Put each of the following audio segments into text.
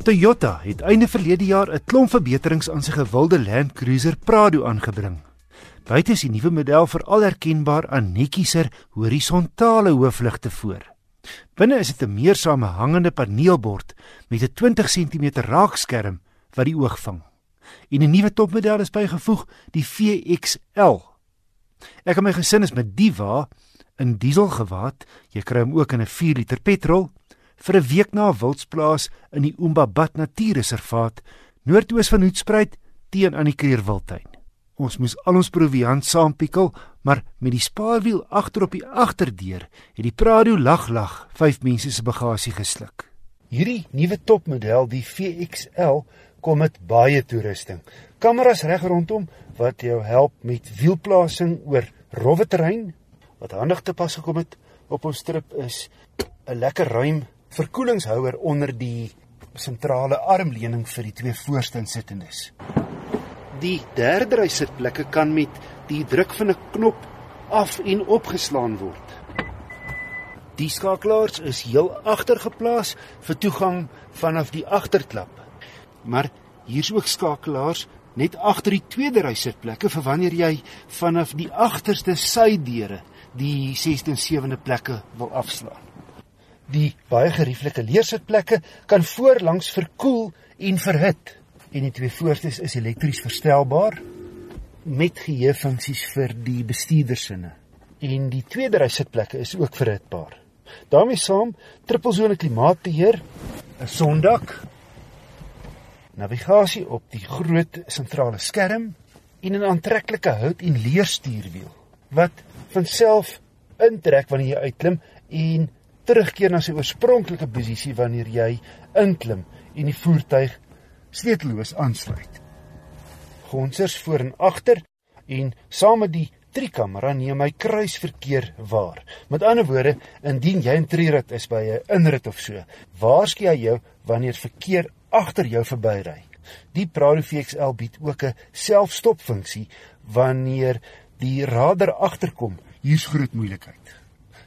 Toyota het einde verlede jaar 'n klomp verbeterings aan sy gewilde Land Cruiser Prado aangebring. Buite is die nuwe model veral herkenbaar aan netjieser horisontale hoofligte voor. Binne is dit 'n meer samehangende paneelbord met 'n 20 cm raakskerm wat die oog vang. En 'n nuwe topmodel is bygevoeg, die VXL. Ek en my gesin is met die wa in diesel gewaad. Jy kry hom ook in 'n 4 liter petrol vir 'n week na 'n wildsplaas in die Umbabat Natuurreservaat noordoos van Hoedspruit teen aan die Kreerwildtuin. Ons moes al ons proviant saampikkel, maar met die spaarwiel agter op die agterdeur het die Prado lag lag vyf mense se bagasie gesluk. Hierdie nuwe topmodel, die VXL, kom met baie toerusting. Kameras reg rondom wat jou help met wielplasing oor rowwe terrein. Wat handig te pas gekom het op ons trip is 'n lekker ruim verkoelingshouer onder die sentrale armleuning vir die twee voorste insittendes. Die derde ry sitplekke kan met die druk van 'n knop af en opgeslaan word. Die skakelaars is heel agter geplaas vir toegang vanaf die agterklap. Maar hier's ook skakelaars net agter die tweede ry sitplekke vir wanneer jy vanaf die agterste sydeure die 6de en 7de plekke wil afslaan. Die baie gerieflike leersitplekke kan voorlangs verkoel en verhit en die twee voorstes is elektries verstelbaar met geheuefunksies vir die bestuurdersinne. En die tweede ry sitplekke is ook verhitbaar. daarmee saam trippelsone klimaatbeheer, 'n sondak, navigasie op die groot sentrale skerm en 'n aantreklike hout en leerstuurwiel wat van self intrek wanneer jy uitklim en terugkeer na sy oorspronklike posisie wanneer jy inklim en die voertuig sleeteloos aansluit. Gonsers voor en agter en saam met die driekamera neem hy kruisverkeer waar. Met ander woorde, indien jy in trierit is by 'n inrit of so, waarsku hy jou wanneer verkeer agter jou verbyry. Die Prado VXL bied ook 'n selfstopfunksie wanneer die radar agterkom. Hier's groot moeilikheid.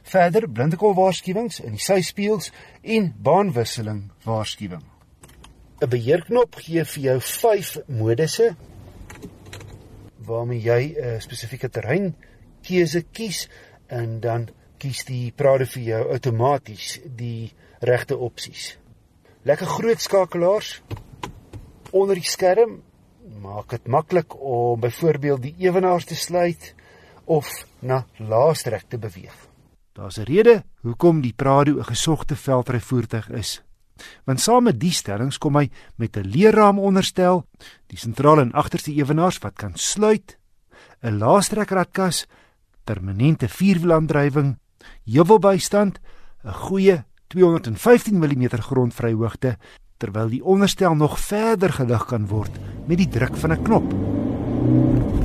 Verder blindekol waarskuwings in die syspieëls en baanwisseling waarskuwing. 'n Beheerknop gee vir jou 5 modusse waarmee jy 'n spesifieke terrein keuse kies en dan kies die Prado vir jou outomaties die regte opsies. Lekker groot skakelaars onder die skerm maak dit maklik om byvoorbeeld die ewenaars te sluit of na laastrek te beweeg. Daar's 'n rede hoekom die Prado 'n gesogte veldryvoertuig is. Want saam met die stellings kom hy met 'n leerraam onderstel, die sentrale en agterste ewenaars wat kan sluit, 'n laastrekradkas, permanente vierwielaandrywing, heuwelbystand, 'n goeie 215 mm grondvryhoogte terwyl die onderstel nog verder gelig kan word met die druk van 'n knop.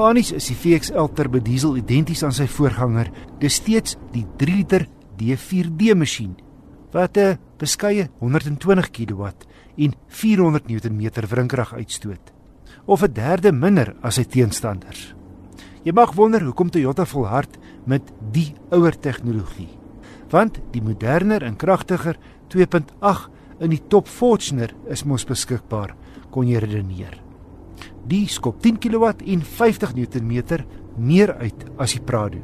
Meganies is die VXL turbo diesel identies aan sy voorganger. Dis steeds die 3 liter D4D masjien wat 'n beskeie 120 kW en 400 Nm wrinkrag uitstoot, of 'n derde minder as sy teenstanders. Jy mag wonder hoekom Toyota volhard met die ouer tegnologie. Want die moderner en kragtiger 2.8 in die top Fortuner is mos beskikbaar, kon jy redeneer. Die skop 10 kW en 50 Nm meer uit as die Prado.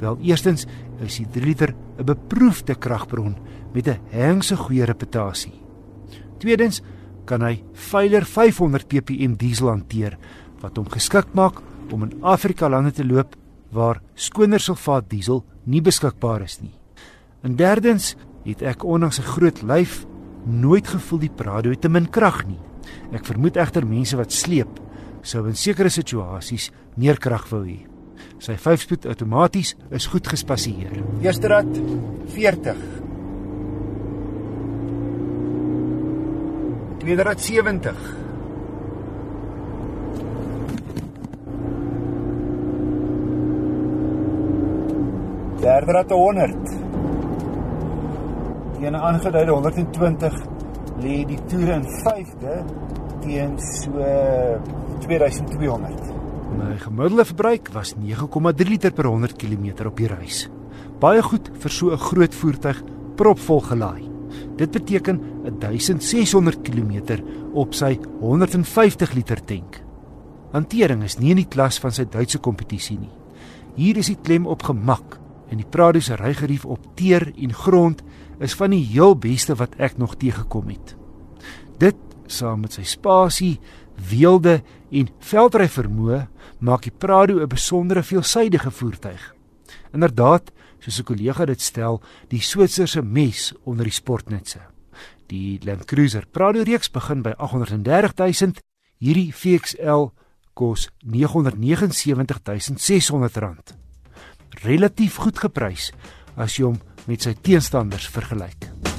Wel, eerstens is die 3 liter 'n beproefde kragbron met 'n hengse goeie reputasie. Tweedens kan hy veiler 500 ppm diesel hanteer wat hom geskik maak om in Afrika lande te loop waar skoner sulfaat diesel nie beskikbaar is nie. En derdens het ek ondanks 'n groot lyf nooit gevoel die Prado het te min krag nie. Ek vermoed egter mense wat sleep sou in sekere situasies meer krag wou hê. Sy 5-spoed outomaties is goed gespasieer. Eerste rad 40. Tweede rad 70. Derde rad 100. Die ene aangeduide 120 lê die toere in 5de teen so 2200. My gemiddelde verbruik was 9,3 liter per 100 km op die reis. Baie goed vir so 'n groot voertuig propvol gelaai. Dit beteken 1600 km op sy 150 liter tank. Hantering is nie in die klas van sy Duitse kompetisie nie. Hier is die klem op gemak en die Prado se rygerief op teer en grond is van die heel beste wat ek nog teëgekom het. Dit saam met sy spasie, weelde en veldry vermoë maak die Prado 'n besondere veelsidige voertuig. Inderdaad, soos 'n kollega dit stel, die Switserse mes onder die sportnutse. Die Land Cruiser Prado reeks begin by 830 000, hierdie VXL kos 979600 rand. Relatief goed geprys as jy hom met sy teenstanders vergelyk.